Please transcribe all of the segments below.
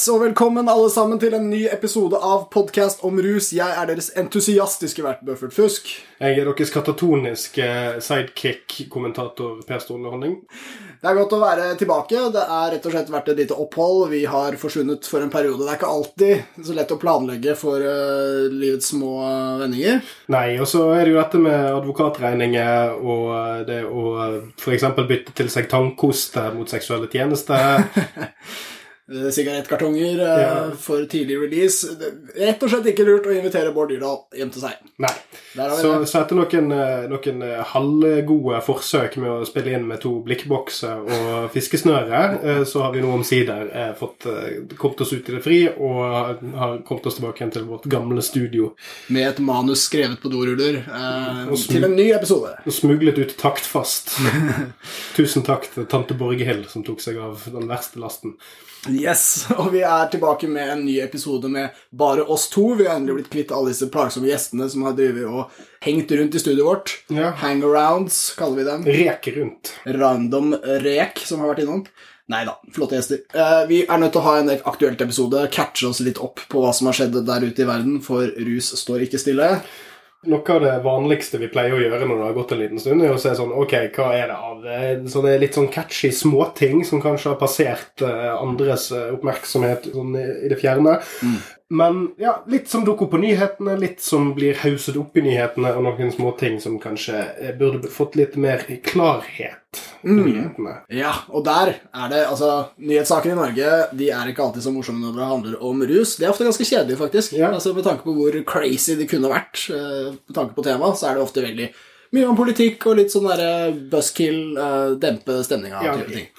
Yes, og velkommen alle sammen til en ny episode av podkast om rus. Jeg er deres entusiastiske vert Bøffert Fusk. Jeg er deres katatoniske sidekick-kommentator Per Ståle. Det er godt å være tilbake. Det er rett og slett vært et lite opphold. Vi har forsvunnet for en periode. Det er ikke alltid så lett å planlegge for uh, livets små vendinger. Nei, og så er det jo dette med advokatregninger og det å f.eks. bytte til seg tannkoste mot seksuelle tjenester. sigarettkartonger uh, ja. for tidlig release. Rett og slett ikke lurt å invitere Bård Dyrdal hjem til seg. Nei. Så, så, etter noen, noen halvgode forsøk med å spille inn med to blikkbokser og fiskesnøre, så har vi nå omsider fått kommet oss ut i det fri og har kommet oss tilbake igjen til vårt gamle studio. Med et manus skrevet på doruller til en ny episode. Og smuglet ut taktfast. Tusen takk til tante Borghild som tok seg av den verste lasten. Yes, og vi er tilbake med en ny episode med bare oss to. Vi har endelig blitt kvitt alle disse plagsomme gjestene som har drevet og hengt rundt i studioet vårt. Ja. Hangarounds, kaller vi dem. Rek rundt. Random rek, som har vært innom. Nei da, flotte gjester. Uh, vi er nødt til å ha en aktuelt episode, catche oss litt opp på hva som har skjedd der ute i verden, for rus står ikke stille. Noe av det vanligste vi pleier å gjøre når det har gått en liten stund, er å se sånn Ok, hva er det av Så det er litt sånn catchy småting som kanskje har passert uh, andres uh, oppmerksomhet sånn i, det fjerne? Mm. Men ja, litt som dukker opp på nyhetene, litt som blir hauset opp i nyhetene, og noen småting som kanskje eh, burde fått litt mer klarhet i mm. nyhetene. Ja, og der er det altså Nyhetssaker i Norge de er ikke alltid så morsomme når det handler om rus. De er ofte ganske kjedelige, faktisk. Ja. Altså Med tanke på hvor crazy de kunne vært, eh, med tanke på temaet, så er det ofte veldig mye om politikk og litt sånn derre buskill, uh, dempe stemninga. Ja,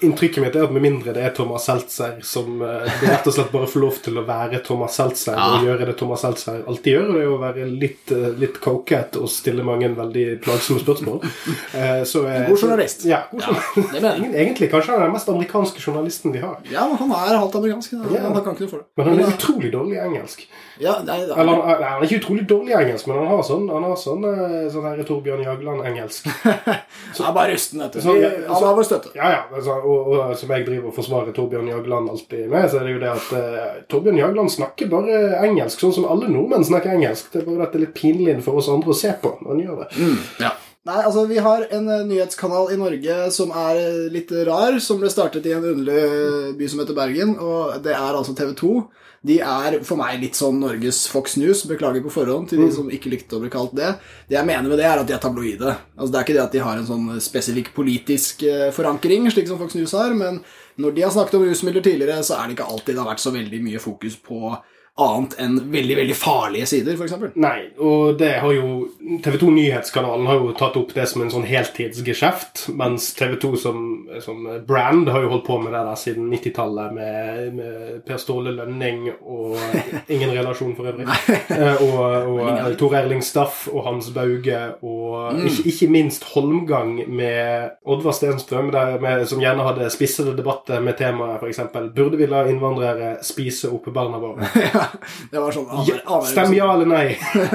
inntrykket mitt er at med mindre det er Thomas Seltzer som uh, rett og slett bare får lov til å være Thomas Seltzer ja. og gjøre det Thomas Seltzer alltid gjør, og det er å være litt, uh, litt coket og stille mange veldig plagsomme spørsmål. Uh, så, god journalist. Ja, god journalist. Ja, Egentlig kanskje han er den mest amerikanske journalisten vi har. Ja, men han er halvt amerikansk. Ja. Han kan ikke noe for det. Men han er utrolig dårlig i engelsk. Ja, nei, nei, Eller, han, han, er ikke utrolig dårlig i engelsk, men han har sånn, han har sånn, sånn her Torbjørn Jagland Haugland-engelsk. han er bare rusten, vet du. Han har vår støtte. Ja, ja. Altså, og, og, som jeg driver og forsvarer Torbjørn Jagland alltid med, så er det jo det at uh, Torbjørn Jagland snakker bare engelsk, sånn som alle nordmenn snakker engelsk. Det er bare at det er litt pinlig for oss andre å se på når han gjør det. Mm, ja. Nei, altså Vi har en uh, nyhetskanal i Norge som er uh, litt rar, som ble startet i en underlig by som heter Bergen, og det er altså TV 2. De er for meg litt sånn Norges Fox News. Beklager på forhånd til de mm. som ikke likte å bli kalt det. Det jeg mener med det, er at de er tabloide. Altså, det er ikke det at de har en sånn spesifikk politisk eh, forankring, slik som Fox News har, men når de har snakket om rusmidler tidligere, så er det ikke alltid det har vært så veldig mye fokus på annet enn veldig veldig farlige sider, f.eks. Nei, og det har jo TV 2 Nyhetskanalen har jo tatt opp det som en sånn heltidsgeskjeft, mens TV 2 som, som, brand har jo holdt på med det der siden 90-tallet med, med, Per Ståle Lønning og ingen relasjon for øvrig, eh, og, og Tor Erling Staff og Hans Bauge og mm. ikke, ikke, minst Holmgang med Oddvar Stenstrøm, med, som gjerne hadde spissede debatter med temaet f.eks.: Burde vi la innvandrere spise opp barna våre? det var sånn ja, Stem ja eller nei.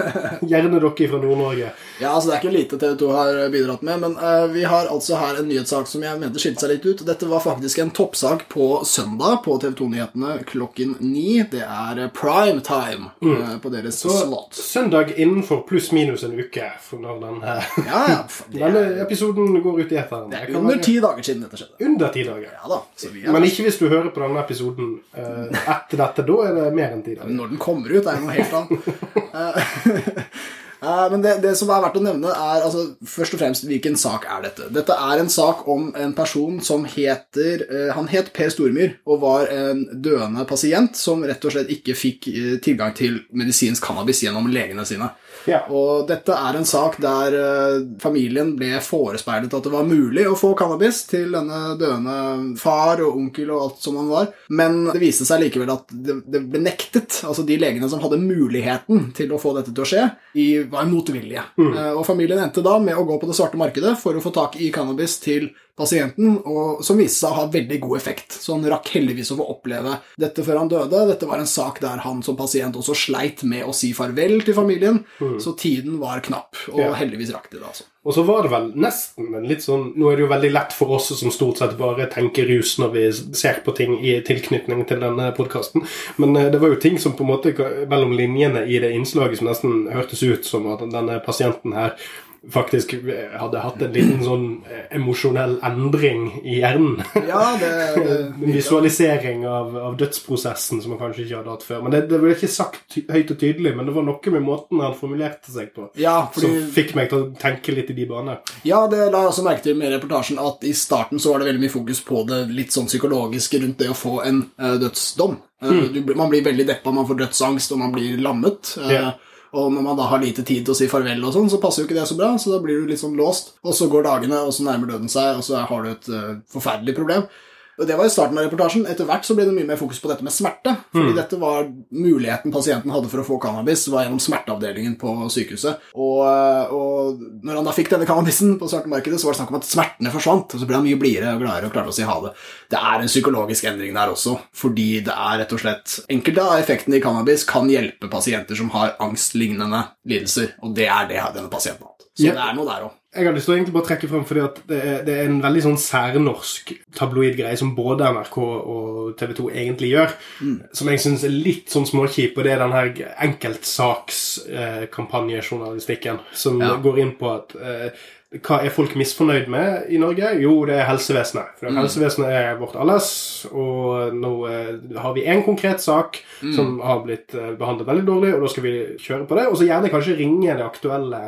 Gjerne dere fra Nord-Norge. Ja, altså Det er ikke lite TV 2 har bidratt med, men uh, vi har altså her en nyhetssak som jeg mente skilte seg litt ut. Dette var faktisk en toppsak på søndag på TV 2-nyhetene klokken ni. Det er prime time uh, mm. på deres Så, slot. Søndag innenfor pluss-minus en uke for når den ja, ja, Denne episoden går ut i eteren. Det er under ti dager siden dette skjedde. Under ti dager. Ja da. Men ikke hvis du hører på denne episoden uh, etter dette. Da er det mer enn ti dager. Når den kommer ut, er noe helt annet. Uh, men det, det, som er verdt å nevne, er altså, først og fremst hvilken sak er dette. Dette er en sak om en person som heter uh, Han het Per Stormyr og var en døende pasient som rett og slett ikke fikk tilgang til medisinsk cannabis gjennom legene sine. Ja. Og dette er en sak der familien ble forespeilet at det var mulig å få cannabis til denne døende far og onkel og alt som han var, men det viste seg likevel at det, det ble nektet. Altså de legene som hadde muligheten til å få dette til å skje, de var motvillige. Mm. Eh, og familien endte da med å gå på det svarte markedet for å få tak i cannabis til pasienten, og som viste seg å ha veldig god effekt. Så han rakk heldigvis å få oppleve dette før han døde. Dette var en sak der han som pasient også sleit med å si farvel til familien. Mm. Så tiden var knapp, og Ja. heldigvis rakk de det, altså. Og så var det vel nesten en litt sånn Nå er det jo veldig lett for oss som stort sett bare tenker rus når vi ser på ting i tilknytning til denne podkasten, men eh, det var jo ting som på en måte mellom linjene i det innslaget som nesten hørtes ut som at denne pasienten her faktisk eh, hadde hatt en liten sånn eh, emosjonell endring i hjernen. Ja, det, det En visualisering av, av dødsprosessen som han kanskje ikke hadde hatt før. Men det, det ble ikke sagt høyt og tydelig, men det var noe med måten han formulerte seg på Ja, som fikk meg til å tenke litt i de baner. Ja, det la jeg også merke til med reportasjen at i starten så var det veldig mye fokus på det litt sånn psykologiske rundt det å få en uh, dødsdom. Eh, du, man blir veldig deppa, man får dødsangst, og man blir lammet. Uh, Ja. Og når man da har lite tid til å si farvel, og sånn, så passer jo ikke det så bra. Så da blir du litt sånn låst. Og så går dagene, og så nærmer døden seg, og så har du et uh, forferdelig problem. Det var i starten av reportasjen. Etter hvert så ble det mye mer fokus på dette med smerte. Fordi dette var muligheten pasienten hadde for å få cannabis, var gjennom smerteavdelingen på sykehuset. Og, og når han da fikk denne cannabisen på svartemarkedet, så var det snakk om at smertene forsvant. Og så ble han mye blidere og gladere og klarte å si ha det. Det er en psykologisk endring der også, fordi det er rett og slett Enkelte av effektene i cannabis kan hjelpe pasienter som har angstlignende lidelser, og det er det denne pasienten har hatt. Så yep. det er noe der òg. Jeg har lyst til å egentlig bare trekke frem fordi at det er, det er en veldig sånn særnorsk tabloidgreie som både NRK og TV 2 egentlig gjør, som jeg syns er litt sånn småkjip, og det er den her enkeltsakskampanjejournalistikken som Ja. går inn på at eh, hva er folk misfornøyd med i Norge? Jo, det er helsevesenet. For helsevesenet er vårt alles, og nå eh, har vi én konkret sak som har blitt eh, behandlet veldig dårlig, og da skal vi kjøre på det. Og så gjerne kanskje ringe det aktuelle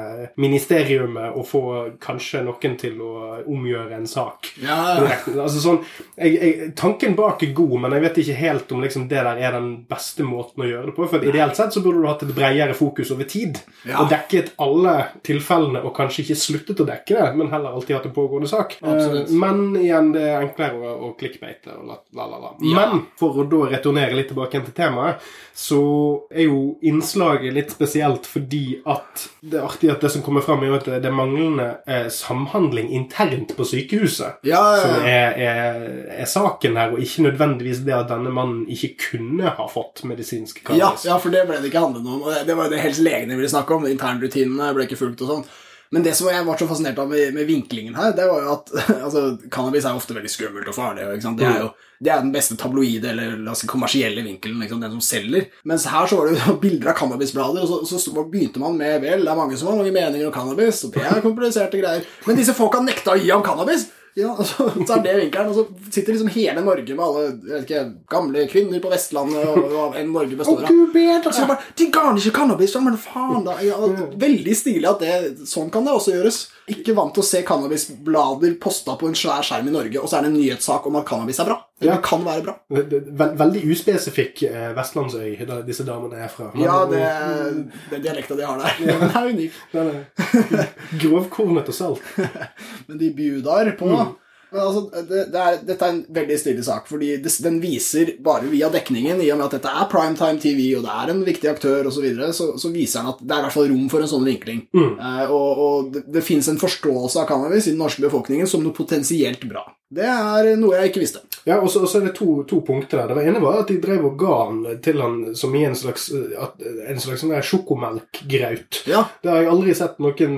ministeriumet og få kanskje noen til å omgjøre en sak. Ja, Altså sånn, jeg, jeg, tanken bak er god, men jeg vet ikke helt om liksom det der er den beste måten å gjøre det på. For ideelt sett så burde du hatt et bredere fokus over tid. Ja. Og dekket alle tilfellene, og kanskje ikke sluttet å dekke det, men heller alltid hatt en pågående sak. Absolutt. Eh, Men igjen, det er enklere å, å klikkbeite og la, la, la. Ja. Men for å da returnere litt tilbake til temaet, så er jo innslaget litt spesielt fordi at det er artig at det som kommer fram, er at det er manglende eh, samhandling internt på sykehuset ja, som ja. er, er, er saken her, og ikke nødvendigvis det at denne mannen ikke kunne ha fått medisinsk Ja, ja, for det ble det ikke handlet om. og Det var jo det helst legene ville snakke om. Internrutinene ble ikke fulgt og sånn. Men det som jeg var så fascinert av med, med vinklingen her, det var jo at altså, cannabis er ofte veldig skummelt og farlig. Det er jo det er den beste tabloide eller si, kommersielle vinkelen, liksom, den som selger. Mens her så var det jo bilder av cannabisblader, og så, så begynte man med vel, det er mange som har mange meninger om cannabis, og det er kompliserte greier. Men disse folka nekta å gi ham cannabis! Ja, og så, er det vinkelen, og så sitter liksom hele Norge med alle jeg vet ikke, gamle kvinner på Vestlandet og hva enn Norge består av. Bedre! Så bare, De garner ikke cannabis, ja, men faen da ja, Veldig stilig at det, sånn kan det også gjøres. Ikke vant til å se cannabisblader posta på en svær skjerm i Norge, og så er det en nyhetssak om at cannabis er bra. Eller Ja. kan være bra. Ve- ve- Veldig uspesifikk eh, vestlandsøy disse damene er fra. Ja, det, den dialekta de har der, den er unik. Grovkornet og salt. Men de bjudar på. Men altså, det, det er, dette er en veldig stilig sak, fordi det, den viser bare via dekningen, i og med at dette er primetime TV, og det er en viktig aktør osv., så, videre, så så viser den at det er i hvert fall rom for en sånn vinkling. Eh, og og det, det fins en forståelse av cannabis i den norske befolkningen som noe potensielt bra. Det er noe jeg ikke visste. Ja, og så er det to, to punkter der. Det ene var at de drev og ga han til han som i en slags, eh, en slags sånn sjokomelkgraut. Ja, Det har jeg aldri sett noen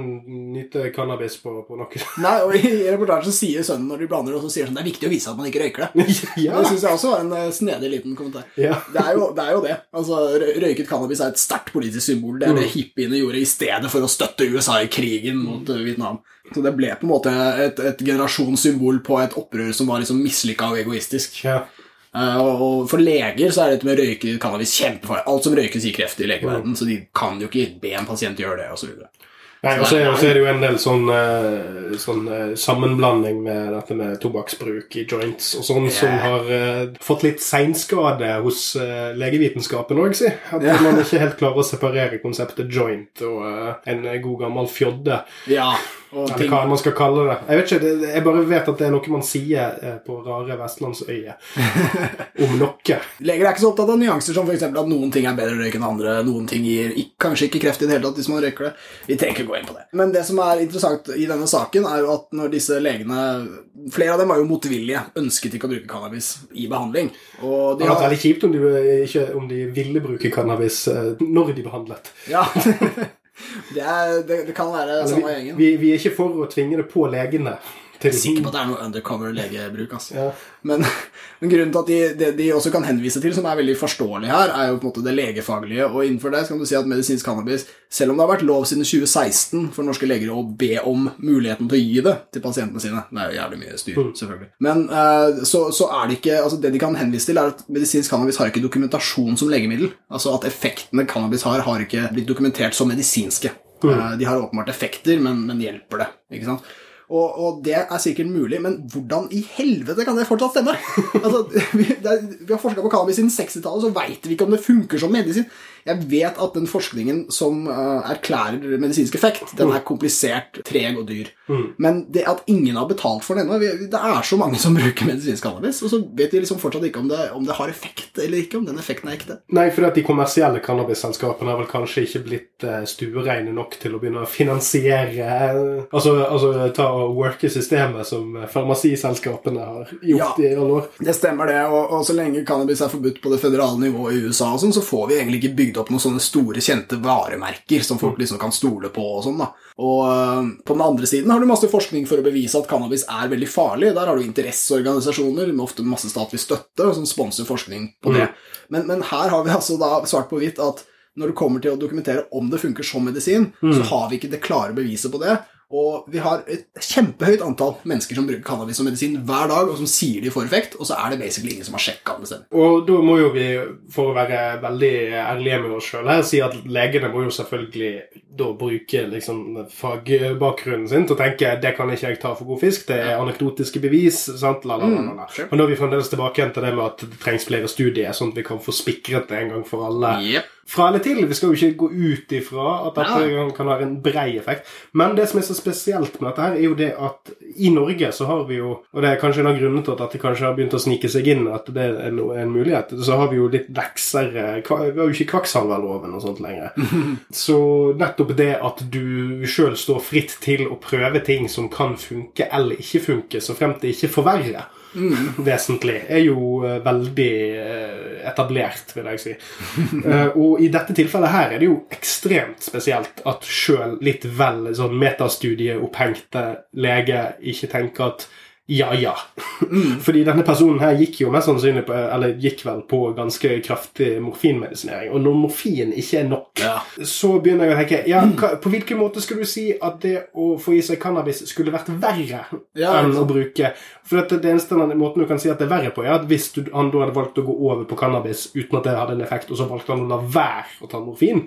nyte cannabis på, på noe. nei, og I reportasjen sier sønnen når de blander, det, så sier sånn, det er viktig å vise at man ikke røyker det. ja. Det syns jeg også var en eh, snedig liten kommentar. ja. Det er, jo, det er jo det. Altså, Røyket cannabis er et sterkt politisk symbol. Det er det hippiene gjorde i stedet for å støtte USA i krigen mot eh, Vietnam. Så det ble på en måte et, et generasjonssymbol på et opprør som var liksom mislykka og egoistisk. ja. Uh, og for leger så er dette med røyke cannabis kjempefarlig. Alt som røykes gir kreft i legeverdenen, så de kan jo ikke be en pasient gjøre det, osv. Og så er, det jo en del sånn, eh, sånn eh, sammenblanding med dette med tobakksbruk i joints og sånn, som har uh, fått litt seinskade hos uh, legevitenskapen òg, si. At yeah. man ikke helt klarer å separere konseptet joint og en god gammel fjodde. Ja, Eller ting, hva man skal kalle det. Jeg vet ikke, det, jeg bare vet at det er noe man sier eh, på rare vestlandsøyer om noe. Leger er ikke så opptatt av nyanser som f.eks. at noen ting er bedre å røyke enn andre. Noen ting gir kanskje ikke kreft i det hele tatt hvis man røyker det. Vi trenger ikke gå inn på det. Men det som er interessant i denne saken, er jo at når disse legene Flere av dem var jo motvillige, ønsket ikke å bruke cannabis i behandling. Og Det de hadde vært har, veldig kjipt om de, ikke, om de ville bruke cannabis eh, når de behandlet. ja, Det, er, det, det kan være Altså, samme vi, gjengen. vi, vi er ikke for å tvinge det på legene. Jeg er sikker på at det er noe undercover legebruk. Altså. Ja. Men, men grunnen til at de, det de også kan henvise til, som er veldig forståelig her, er jo på en måte det legefaglige. Og innenfor det så kan du si at medisinsk cannabis, selv om det har vært lov siden 2016 for norske leger å be om muligheten til å gi det til pasientene sine Det er jo jævlig mye styr, selvfølgelig. Men eh, så, så er det ikke altså Det de kan henvise til, er at medisinsk cannabis har ikke dokumentasjon som legemiddel. Altså at effektene cannabis har, har ikke blitt dokumentert som medisinske. Eh, de har åpenbart effekter, men, men hjelper det. ikke sant? Og, og det er sikkert mulig, men hvordan i helvete kan det fortsatt stemme? Altså, vi, det vi har forska på cannabis siden 60-tallet, så veit vi ikke om det funker som medisin. Jeg vet at den forskningen som uh, erklærer medisinsk effekt, den er komplisert, treg og dyr. Men det at ingen har betalt for den ennå Det er så mange som bruker medisinsk cannabis, og så vet de liksom fortsatt ikke om det, om det har effekt eller ikke, om den effekten er ekte. Nei, for de kommersielle cannabisselskapene har vel kanskje ikke blitt uh, stuereine nok til å begynne å finansiere eh, Altså, altså ta og worke systemet som eh, farmasiselskapene har gjort Ja. i alle år. Det stemmer det, og, og så lenge cannabis er forbudt på det føderale nivået i USA, sånn, så får vi egentlig ikke bygd opp noen sånne store, kjente varemerker som folk liksom kan stole på. og sånn da. Og øh, På den andre siden har du masse forskning for å bevise at cannabis er veldig farlig. Der har du interesseorganisasjoner med ofte masse statlig støtte som sponser forskning på det. Men, men her har vi altså da svart på hvitt at når det kommer til å dokumentere om det funker som medisin, så har vi ikke det klare beviset på det. Og vi har et kjempehøyt antall mennesker som bruker cannabis som medisin hver dag, og som sier de får effekt, og så er det basically ingen som har sjekka det stemmer. Og da må jo vi, for å være veldig ærlige med oss sjøl her, si at legene må jo selvfølgelig da bruke liksom fagbakgrunnen sin til å tenke det kan ikke jeg ta for god fisk, det er anekdotiske bevis. sant? La, la, la, la, sure. Men da er vi fremdeles tilbake til det med at det trengs flere studier, sånn at vi kan få spikret det en gang for alle. Yep. Fra eller til. Vi skal jo ikke gå ut ifra at dette ja. kan- ha en brei effekt. Men det som er så spesielt med dette, her er jo det at i Norge så har vi jo Og det er kanskje en av grunnene til at dette kanskje har begynt å snike seg inn, at det er no- en mulighet. Så har vi jo litt leksere Vi har jo ikke kvakksalverloven og sånt lenger. Så nettopp det at du sjøl står fritt til å prøve ting som kan funke eller ikke funke, så fremt det ikke forverrer vesentlig, er jo eh, veldig eh, etablert, vil jeg si. Eh, og i dette tilfellet her er det jo ekstremt spesielt at sjøl litt vel sånn metastudieopphengte lege ikke tenker at ja, ja. Fordi denne personen her gikk jo mest sannsynlig på, eller gikk vel på ganske kraftig morfinmedisinering. Og når morfin ikke er nok, Ja. så begynner jeg å tenke ja, hva, På hvilken måte skulle du si at det å få i seg cannabis skulle vært verre Ja, enn å bruke For dette, det eneste måten du kan si at det er verre på, er at hvis du, han da hadde valgt å gå over på cannabis uten at det hadde en effekt, og så valgte han å la være å ta morfin,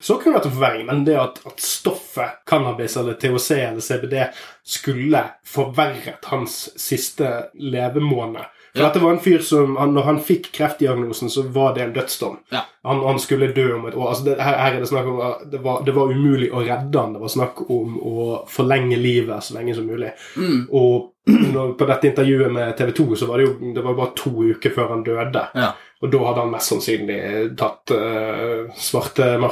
så kunne det vært en forverring. Men det at, at stoffet cannabis eller THC eller CBD skulle forverret hans siste levemåned For Ja. dette var en fyr som, han, når han fikk kreftdiagnosen, så var det en dødsdom. Ja. Han, han skulle dø om et år. Altså det, her, her er det snakk om det var, det var umulig å redde han. Det var snakk om å forlenge livet så lenge som mulig. Og når, på dette intervjuet med TV 2 så var det jo det var bare to uker før han døde. Ja. Og da hadde han mest sannsynlig tatt uh,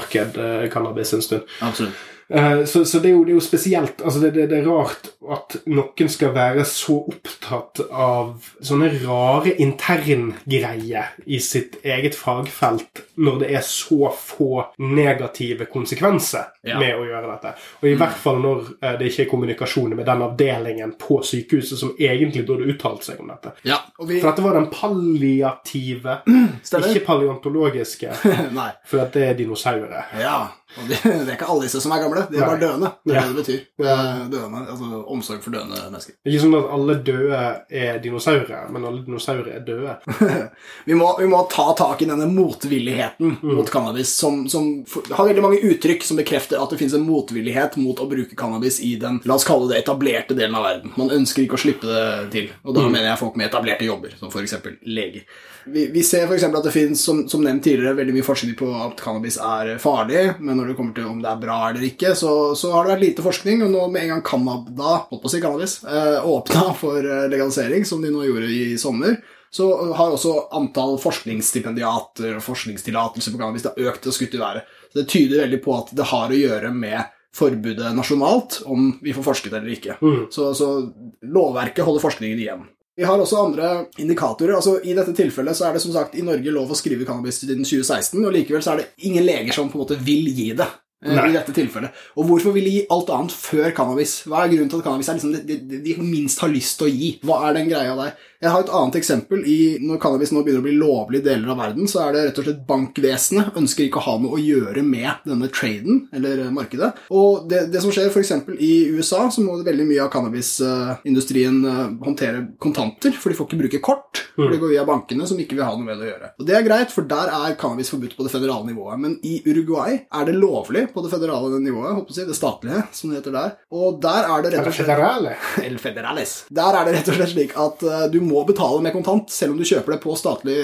svartemarked-cannabis en stund. Absolutt. Eh, så, så det, er jo, det er jo spesielt altså det, det, det er rart at noen skal være så opptatt av sånne rare interngreier i sitt eget fagfelt når det er så få negative konsekvenser Ja. med å gjøre dette. Og i hvert fall når eh, det ikke er kommunikasjon med den avdelingen på sykehuset som egentlig burde uttalt seg om dette. Ja, og vi For dette var den palliative, Stemmer. ikke paleontologiske, for at det er dinosaurer. Ja. Det, det er ikke alle disse som er gamle. De er bare døende. Det er Ja. det det betyr. Døende, altså Omsorg for døende mennesker. Det er ikke sånn at alle døde er dinosaurer, men alle dinosaurer er døde. Vi må, vi må ta tak i denne motvilligheten mot cannabis, som, som har veldig mange uttrykk som bekrefter at det finnes en motvillighet mot å bruke cannabis i den la oss kalle det etablerte delen av verden. Man ønsker ikke å slippe det til. Og da mener jeg folk med etablerte jobber, som f.eks. leger. Vi, vi ser eksempel at det finnes, som, som nevnt tidligere, veldig mye forskning på at cannabis er farlig, men når det kommer til om det er bra eller ikke, så, så har det vært lite forskning. Og nå med en gang Canada, holdt på å si cannabis, eh, åpna for eh, legalisering, som de nå gjorde i sommer, så har også antall forskningsstipendiater og forskningstillatelser på cannabis økt og skutt i været. Så det tyder veldig på at det har å gjøre med forbudet nasjonalt, om vi får forsket eller ikke. Så, så lovverket holder forskningen igjen. Vi har også andre indikatorer. altså I dette tilfellet så er det som sagt i Norge lov å skrive cannabis siden 2016, og likevel så er det ingen leger som på en måte vil gi det. Eh, Nei. i dette tilfellet. Og hvorfor vil de gi alt annet før cannabis? Hva er grunnen til at cannabis er liksom det de, de minst har lyst til å gi? Hva er den greia der? Jeg har et annet eksempel. I, når cannabis nå begynner å bli lovlig i deler av verden, så er det rett og slett bankvesenet ønsker ikke å ha noe å gjøre med denne traden, eller eh, markedet. Og det, det som skjer f.eks. i USA, så må veldig mye av cannabisindustrien eh, håndtere kontanter, for de får ikke bruke kort. For det går via bankene, som ikke vil ha noe med det å gjøre. Og det er greit, for der er cannabis forbudt på det federale nivået. Men i Uruguay er det lovlig på det federale nivået, håper jeg det statlige, som det heter der. Og der er det rett og slett El Federales. Der er det rett og slett slik at eh, du må betale med kontant, selv om du kjøper det på statlig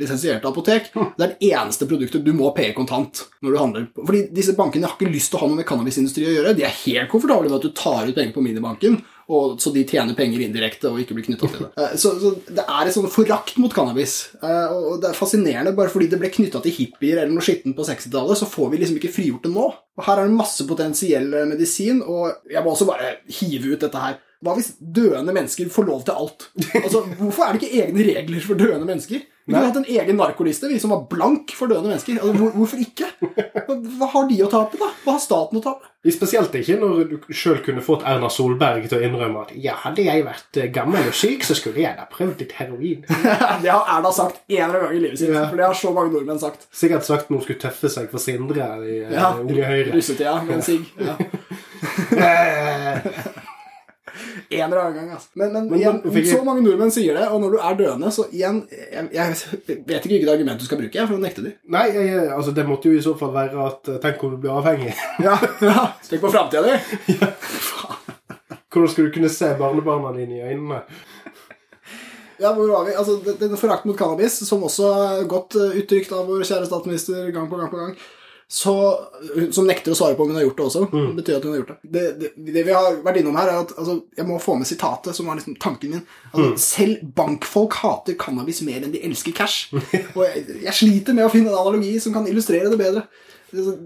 lisensierte apotek. Det er det eneste produktet du må paye kontant når du handler. Fordi disse bankene har ikke lyst til å ha noe med cannabisindustri å gjøre. De er helt komfortable med at du tar ut penger på minibanken, og, så de tjener penger indirekte og ikke blir knytta til det. Eh, Så, så det er et sånn forakt mot cannabis. Eh, Og det er fascinerende, bare fordi det ble knytta til hippier eller noe skittent på 60-tallet, så får vi liksom ikke frigjort det nå. Og her er det masse potensiell eh, medisin, og jeg må også bare hive ut dette her. Hva hvis døende mennesker får lov til alt? Altså, Hvorfor er det ikke egne regler for døende mennesker? Vi kunne hatt en egen narkoliste, vi som var blank for døende mennesker. Altså, hvor, hvorfor ikke? Hva, har de å tape, da? Hva har staten å tape? Spesielt ikke når du sjøl kunne fått Erna Solberg til å innrømme at ja, hadde jeg vært eh, gammel og syk, så skulle jeg da prøvd litt heroin. det har Erna sagt en eller annen gang i livet sitt. Ja. For det har så mange nordmenn sagt. Sikkert sagt når hun skulle tøffe seg for Sindre i eh, Ja, Unge Høyre. Russetida med en sigg. Ja. En eller annen gang, altså. Men, men, Men igjen, jeg- så mange nordmenn sier det, og når du er døende, så igjen Jeg, jeg vet ikke hvilket argument du skal bruke jeg, for å nekte dem. Nei, jeg, altså det måtte jo i så fall være at eh, Tenk om du blir avhengig. Ja, ja. Tenk på framtida di. Hvordan skulle du kunne se barnebarna dine i øynene? Ja, hvor var vi? Altså, Denne forakten mot cannabis, som også er godt eh, uttrykt av vår kjære statsminister gang på gang på gang, så, som nekter å svare på om hun har gjort det også. Det betyr at hun har gjort det. Det, det. det vi har vært innom her, er at altså, Jeg må få med sitatet, som var liksom tanken min. Altså, Selv bankfolk hater cannabis mer enn de elsker cash. Og jeg, jeg sliter med å finne en analogi som kan illustrere det bedre.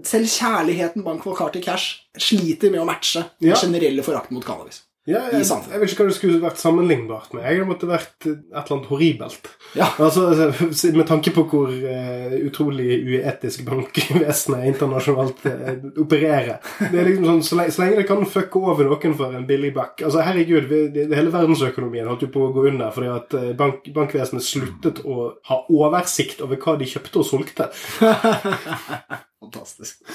Selv kjærligheten bankfolk har til cash, sliter med å matche den Ja. generelle forakten mot cannabis. Ja, jeg, jeg vet ikke hva det skulle vært sammenlignbart med. Jeg måtte vært et eller annet horribelt. Ja. Altså, altså, Med tanke på hvor uh, utrolig uetisk bankvesenet internasjonalt uh, opererer. Det er liksom sånn, så lenge, så lenge det kan fucke over noen for en billig buck Altså, herregud, vi, det, Hele verdensøkonomien holdt jo på å gå under fordi at eh, bank, bankvesenet sluttet å ha oversikt over hva de kjøpte og solgte. Fantastisk.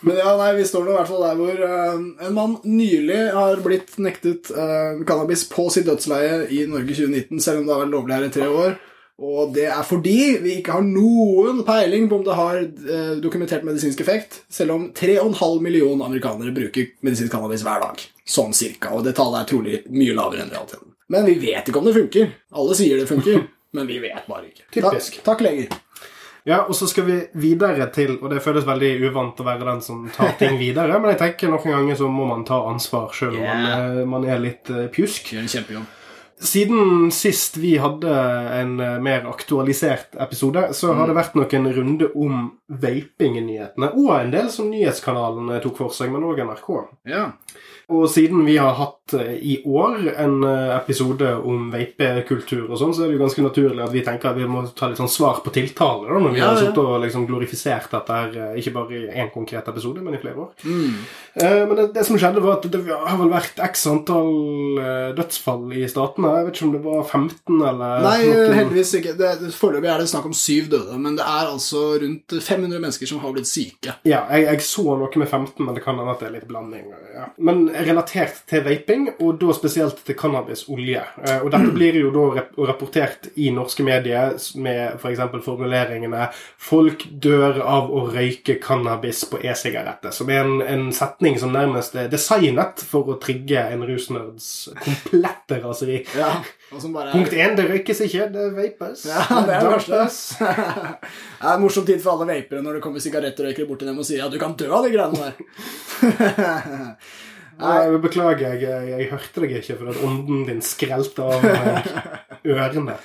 Men ja, nei, vi står nå i hvert fall der hvor uh, en mann nylig har blitt nektet uh, cannabis på sitt dødsleie i Norge 2019, selv om det har vært lovlig her i tre år. Og det er fordi vi ikke har noen peiling på om det har uh, dokumentert medisinsk effekt, selv om 3,5 millioner amerikanere bruker medisinsk cannabis hver dag. Sånn cirka. Og det tallet er trolig mye lavere enn realiteten. Men vi vet ikke om det funker. Alle sier det funker, men vi vet bare ikke. Typisk. Takk, takk leger. Ja, og så skal vi videre til Og det føles veldig uvant å være den som tar ting videre, men jeg tenker noen ganger så må man ta ansvar sjøl om man, Yeah. eh, man er litt eh, pjusk. Gjør en kjempejobb. Siden sist vi hadde en eh, mer aktualisert episode, så har det vært noen runde om vaping i nyhetene, og en del som nyhetskanalene tok for seg, men òg NRK. Ja. Og siden vi har hatt eh, i år en eh, episode om vapekultur og sånn, så er det jo ganske naturlig at vi tenker at vi må ta litt sånn svar på tiltale, da, når vi Ja, har sittet og liksom glorifisert dette her, eh, ikke bare i én konkret episode, men i flere år. Mm. Eh, Men det, det som skjedde, var at det har vel vært x antall dødsfall i statene. Jeg vet ikke om det var 15 eller Nei, noen... heldigvis ikke. Foreløpig er det snakk om syv døde, men det er altså rundt 500 mennesker som har blitt syke. Ja, jeg, jeg så noe med 15, men det kan hende at det er litt blanding. Ja. Men relatert til vaping, og da spesielt til cannabisolje. Eh, Og dette blir jo da rapportert i norske medier med f.eks. For formuleringene 'Folk dør av å røyke cannabis på e-sigaretter', som er en, en setning som nærmest er designet for å trigge en rusnerds komplette raseri. Ja, bare Punkt én, det røykes ikke, det vapes. Ja, det er det verste. Det er en morsom tid for alle vapere når det kommer sigarettrøykere bort til dem og sier at du kan dø av de greiene der. Nei, beklager, jeg, jeg, hørte deg ikke for at ånden din skrelte av ørene.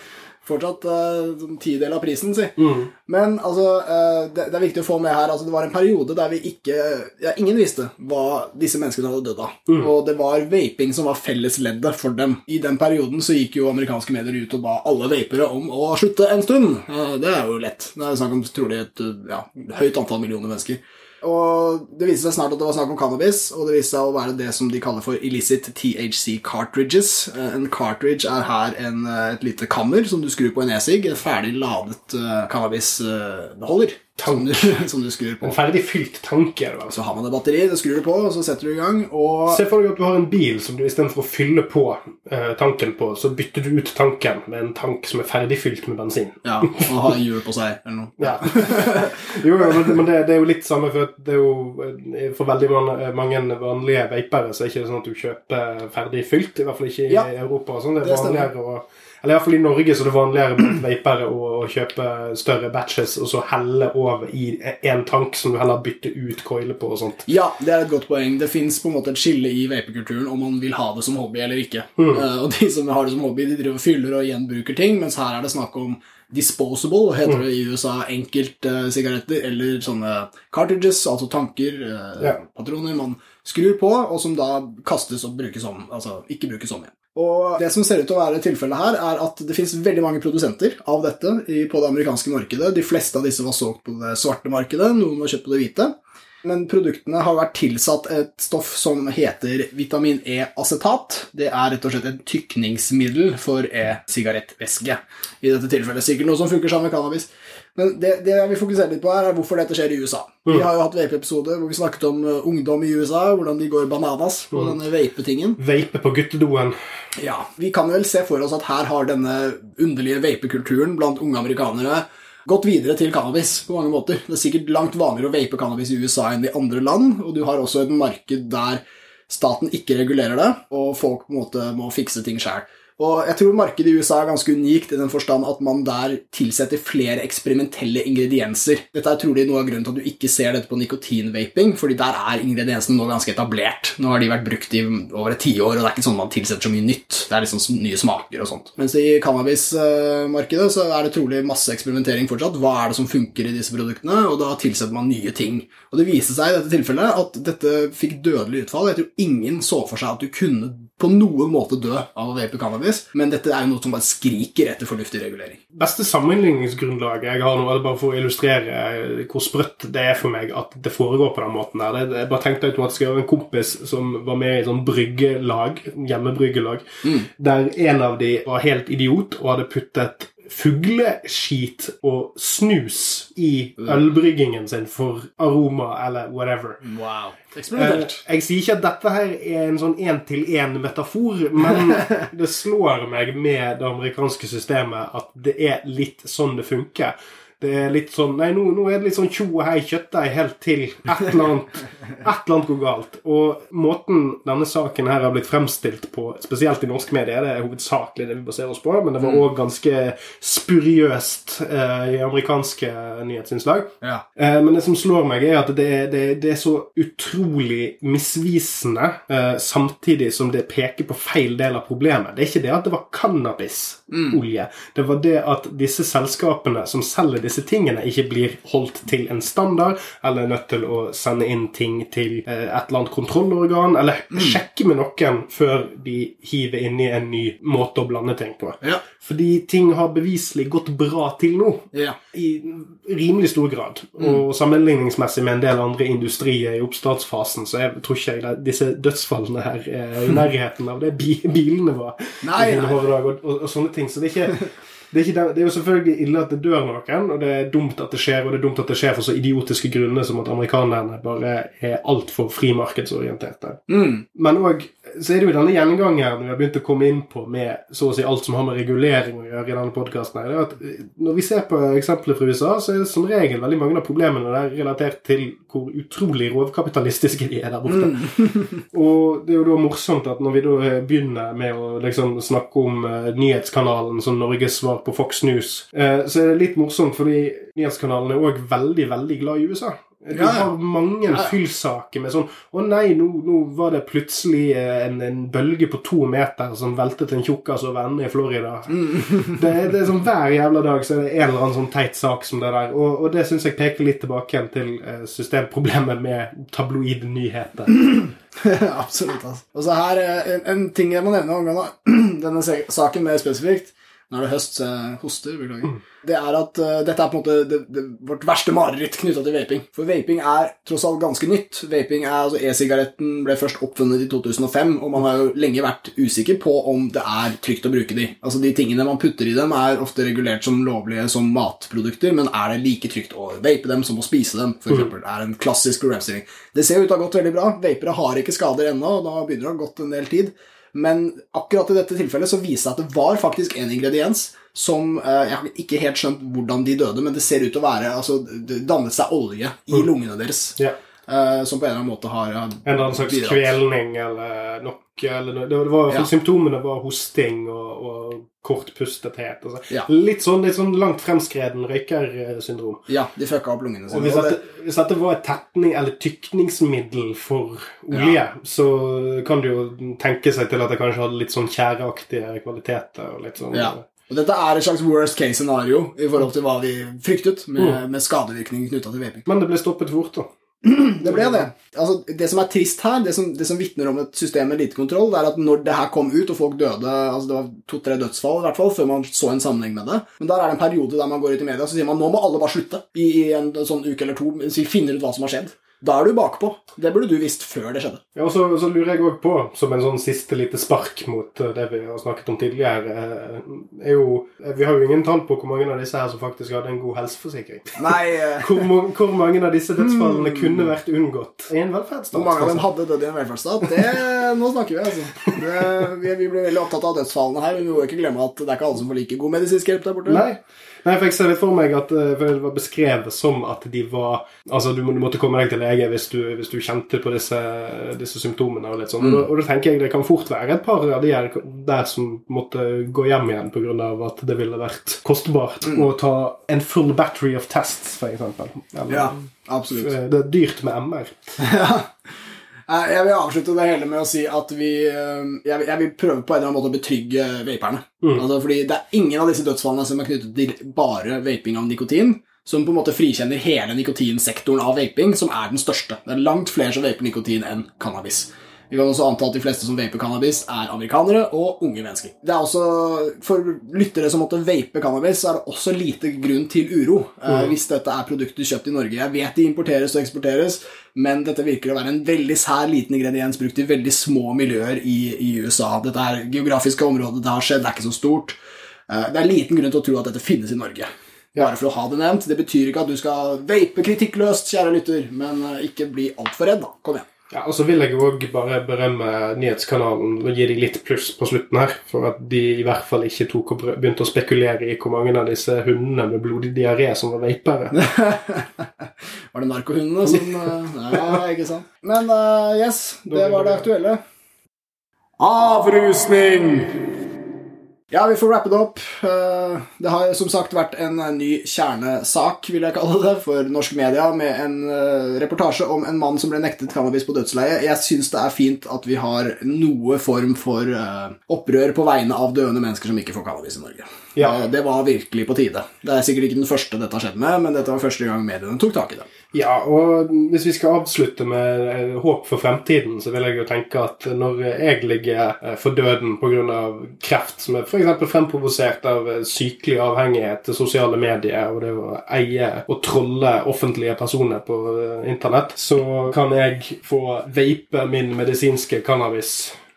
Fortsatt uh, tidel av prisen, si. Mm. Men altså, uh, det, det er viktig å få med her altså, Det var en periode der vi ikke ja, Ingen visste hva disse menneskene hadde dødd av. Og det var vaping som var fellesleddet for dem. I den perioden så gikk jo amerikanske medier ut og ba alle vapere om å slutte en stund. Uh, det er jo lett. Det er snakk om trolig et eh, ja, høyt antall millioner mennesker. Og det viste seg snart at det var snakk om cannabis, og det viste seg å være det som de kaller for illicit THC cartridges. Eh, En cartridge er her en, eh, et lite kammer som du skrur på en e-sig, en ferdig ladet uh, cannabisbeholder som, som du skrur på. En ferdig fylt tank er. Så har man et batteri, det skrur du på, og så setter du i gang, og Se for deg at du har en bil som du istedenfor å fylle på eh, tanken på, så bytter du ut tanken med en tank som er ferdig fylt med bensin. ja, og har hjul på seg, eller noe. Ja. jo, jo, men, det, det er jo litt samme, for det er jo eh, for veldig mange, mange vanlige vapere så er det ikke sånn at du kjøper ferdig fylt, i hvert fall ikke i Ja, Europa. Sånn. Det er vanligere å eller i hvert fall i Norge så det vanligere blant vapere å, kjøpe større batches og så helle over i en tank som du heller bytter ut coiler på og sånt. Ja, det er et godt poeng. Det fins på en måte et skille i vapekulturen om man vil ha det som hobby eller ikke. Eh, og de som har det som hobby, de driver og fyller og gjenbruker ting, mens her er det snakk om disposable, heter det i USA, enkeltsigaretter eller sånne cartridges, altså tanker, uh, Ja. patroner man skrur på, og som da kastes og brukes om, altså ikke brukes om igjen. Og det som ser ut til å være tilfellet her, er at det finnes veldig mange produsenter av dette på det amerikanske markedet. De fleste av disse var solgt på det svarte markedet, noen var kjøpt på det hvite. Men produktene har vært tilsatt et stoff som heter vitamin E-acetat. Det er rett og slett et tykningsmiddel for e-sigarettvæske. I dette tilfellet sikkert noe som funker sammen med cannabis. Men det, det jeg vil fokusere litt på her, er hvorfor dette skjer i USA. Vi har jo hatt vape-episoder hvor vi snakket om uh, ungdom i USA, hvordan de går bananas på denne vape-tingen. Vape på guttedoen. Ja, Vi kan vel se for oss at her har denne underlige vape-kulturen blant unge amerikanere gått videre til cannabis på mange måter. Det er sikkert langt vanligere å vape cannabis i USA enn i andre land, og du har også et marked der staten ikke regulerer det, og folk på en måte må fikse ting sjøl. Og jeg tror markedet i USA er ganske unikt i den forstand at man der tilsetter flere eksperimentelle ingredienser. Dette er trolig noe av grunnen til at du ikke ser dette på nikotinvaping, fordi der er ingrediensene nå ganske etablert. Nå har de vært brukt i over et tiår, og det er ikke sånn man tilsetter så mye nytt. Det er liksom nye smaker og sånt. Mens i cannabismarkedet så er det trolig masse eksperimentering fortsatt. Hva er det som funker i disse produktene? Og da tilsetter man nye ting. Og det viste seg i dette tilfellet at dette fikk dødelig utfall. Jeg tror ingen så for seg at du kunne på noen måte dø av å vape cannabis, men dette er jo noe som bare skriker etter fornuftig regulering. Beste sammenligningsgrunnlaget jeg har nå, er bare for å illustrere hvor sprøtt det er for meg at det foregår på den måten der. Jeg bare tenkte automatisk over en kompis som var med i et sånn bryggelag, hjemmebryggelag, der en av de var helt idiot og hadde puttet fugleskit og snus i ølbryggingen sin for aroma eller whatever. Wow. eksplodert Eksperimentert. Jeg sier ikke at dette her er en sånn én-til-én-metafor, men det slår meg med det amerikanske systemet at det er litt sånn det funker. Det er litt sånn Nei, nå, nå er det litt sånn tjo og hei, kjøttdeig helt til et eller annet Et eller annet går galt. Og måten denne saken her har blitt fremstilt på, spesielt i norske medier, det er hovedsakelig det vi baserer oss på, men det var òg ganske spuriøst eh, i amerikanske nyhetsinnslag. Ja. Eh, Men det som slår meg, er at det, det, det er så utrolig misvisende, eh, samtidig som det peker på feil del av problemet. Det er ikke det at det var cannabisolje. Det var det at disse selskapene som selger disse tingene, ikke blir holdt til en standard, eller er nødt til å sende inn ting til eh, et eller annet kontrollorgan, eller sjekke med noen før de hiver inn i en ny måte å blande ting på. Ja. Fordi ting har beviselig gått bra til nå Ja. i rimelig stor grad. Og sammenligningsmessig med en del andre industrier i oppstartsfasen, så jeg tror ikke jeg disse dødsfallene her er i nærheten av det bilene var Nei, nei. og, og, og sånne ting. Så det er ikke det er, ikke det, er jo selvfølgelig ille at det dør noen, og det er dumt at det skjer, og det er dumt at det skjer for så idiotiske grunner som at amerikanerne bare er altfor frimarkedsorienterte. Men òg så er det jo denne gjengangeren vi har begynt å komme inn på med så å si alt som har med regulering å gjøre i denne podkasten. Eh, når vi ser på eksempler fra USA, så er det som regel veldig mange av problemene der relatert til hvor utrolig rovkapitalistiske de er der borte. Og det er jo da morsomt at når vi da eh, begynner med å liksom snakke om eh, nyhetskanalen som Norges svar på Fox News, så er det litt morsomt fordi nyhetskanalen er òg veldig, veldig glad i USA. De Ja, ja. har mange fyllsaker med sånn Å nei, nå, nå var det plutselig eh, en, en bølge på to meter som veltet en tjukkas over ende i Florida. Det, er- det er sånn Hver jævla dag så er det en eller annen sånn teit sak som det der. Og, og det syns jeg peker litt tilbake igjen til eh, systemproblemet med tabloidnyheter. Absolutt. altså. Og så her, eh, en, en ting jeg må nevne omgående, denne saken mer spesifikt, Nå er det høst, så jeg hoster. Beklager. Det er at uh, dette er på en måte det, det, vårt verste mareritt knytta til vaping. For vaping er tross alt ganske nytt. Vaping er, altså E-sigaretten ble først oppfunnet i 2005, og man har jo lenge vært usikker på om det er trygt å bruke de. Altså De tingene man putter i dem, er ofte regulert som lovlige som matprodukter, men er det like trygt å vape dem som å spise dem? For eksempel, er en klassisk programstilling. Det ser ut til å ha gått veldig bra. Vapere har ikke skader ennå, og da begynner det å ha gått en del tid. Men akkurat i dette tilfellet så viser det at det var faktisk en ingrediens som eh, Jeg har ikke helt skjønt hvordan de døde, men det ser ut til å være altså, Det dannet seg olje i lungene deres. Ja. Eh, som på en eller annen måte har ja, En eller annen slags kvelning eller noe. Eller noe. Det var, det var, Ja. Symptomene var hosting og, og kortpustethet. Altså. Ja. Litt, sånn, litt sånn langt fremskreden røykersyndrom. Ja, de fucka opp lungene Og sine. hvis og det- dette, hvis dette var et tetning- eller tykningsmiddel for olje, så kan du jo tenke seg til at det kanskje hadde litt sånn tjæreaktige kvaliteter. og litt sånn... Ja. Og dette er et slags worst case scenario i forhold til hva vi fryktet med, med skadevirkninger knytta til vaping. Men det ble stoppet fort, da. Det ble det. Altså, det som er trist her, det som, det som vitner om et system med lite kontroll, det er at når det her kom ut, og folk døde altså Det var to-tre dødsfall i hvert fall, før man så en sammenheng med det. Men der er det en periode der man går ut i media og sier man nå må alle bare slutte i en sånn uke eller to Så vi finner ut hva som har skjedd. Da er du bakpå. Det burde du visst før det skjedde. Ja, og så, så lurer jeg òg på, som en sånn siste lite spark mot eh, det vi har snakket om tidligere eh, er jo, eh, Vi har jo ingen tall på hvor mange av disse her som faktisk hadde en god helseforsikring. Nei Hvor, hvor mange av disse dødsfallene kunne vært unngått i en velferdsstat? Hvor mange av dem altså? hadde dødd i en velferdsstat? Det, nå snakker vi, altså. Det, vi, vi ble veldig opptatt av dødsfallene her, men vi må ikke glemme at det er ikke alle som får like god medisinsk hjelp der borte. Nei. Nei, for jeg ser litt for meg at eh, for det var beskrevet som at de var Altså, du, måtte komme deg til lege hvis du, hvis du kjente på disse, disse symptomene. Og litt sånn. Og, da, og da tenker jeg det kan fort være et par av de her der som måtte gå hjem igjen pga. at det ville vært kostbart å ta en full battery of tests, for. Eller, Ja, absolutt. eh, Det er dyrt med MR. Eh, Jeg vil avslutte det hele med å si at vi eh, Jeg vil, prøve på en eller annen måte å betrygge vaperne. Altså, fordi det er ingen av disse dødsfallene som er knyttet til bare vaping av nikotin, som på en måte frikjenner hele nikotinsektoren av vaping, som er den største. Det er langt flere som vaper nikotin enn cannabis. Vi kan også anta at de fleste som vaper cannabis, er amerikanere og unge mennesker. Det er også, For lyttere som måtte vape cannabis, er det også lite grunn til uro eh, hvis dette er produkter kjøpt i Norge. Jeg vet de importeres og eksporteres, men dette virker å være en veldig sær liten ingrediens brukt i veldig små miljøer i, i USA. Dette er geografiske området det har skjedd, det er ikke så stort. Eh, det er liten grunn til å tro at dette finnes i Norge. Bare for å ha det nevnt. Det betyr ikke at du skal vape kritikkløst, kjære lytter, men eh, ikke bli altfor redd, da. Kom igjen. Ja, og så vil jeg òg bare berømme nyhetskanalen og gi dem litt pluss på slutten her. For at de i hvert fall ikke tok og begynte å spekulere i hvor mange av disse hundene med blodig diaré som var vapere. Var det narkohundene som eh, Nei, ikke sant. Men uh, yes, det var det aktuelle. Avrusning! Ja, vi får wrappe det opp. Eh, Det har som sagt vært en eh, ny kjernesak, vil jeg kalle det, for norsk media, med en eh, reportasje om en mann som ble nektet cannabis på dødsleie. Jeg syns det er fint at vi har noe form for opprør på vegne av døende mennesker som ikke får cannabis i Norge. Ja. Det var virkelig på tide. Det er sikkert ikke den første dette har skjedd med, men dette var første gang mediene tok tak i det. Ja, og hvis vi skal avslutte med eh, håp for fremtiden, så vil jeg jo tenke at når jeg ligger eh, for døden pga. kreft, som er f.eks. fremprovosert av eh, sykelig avhengighet til sosiale medier og det å eie og trolle offentlige personer på internett, så kan jeg få vape min medisinske cannabis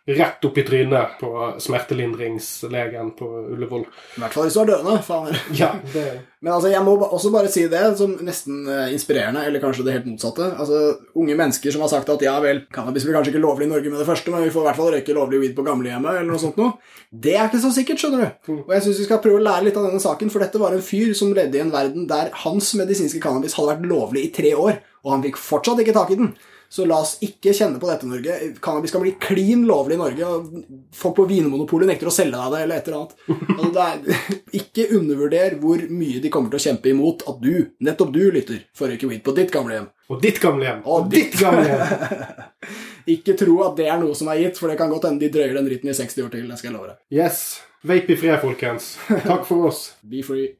rett opp i trynet på smertelindringslegen på Ullevål. I hvert fall hvis du er døende. faen. Ja, det Men altså, jeg må også bare si det som nesten eh, inspirerende, eller kanskje det helt motsatte. Altså, Unge mennesker som har sagt at ja vel, cannabis blir kanskje ikke lovlig i Norge med det første, men vi får i hvert fall røyke lovlig weed på gamlehjemmet, eller noe sånt noe. Det er ikke så sikkert, skjønner du. Og jeg syns vi skal prøve å lære litt av denne saken, for dette var en fyr som levde i en verden der hans medisinske cannabis hadde vært lovlig i tre år, og han fikk fortsatt ikke tak i den. Så la oss ikke kjenne på dette, Norge. Cannabis kan bli klin lovlig i Norge. og Folk på Vinmonopolet nekter å selge deg det, eller et eller annet. Altså, er, ikke undervurder hvor mye de kommer til å kjempe imot at du, nettopp du, lytter, får røyke weed på ditt gamlehjem. Og ditt gamlehjem. Og ditt gamlehjem. Ikke tro at det er noe som er gitt, for det kan godt hende de drøyer den dritten i 60 år til. det skal jeg love deg. Yes. Vape i fred, folkens. Takk for oss. Be free.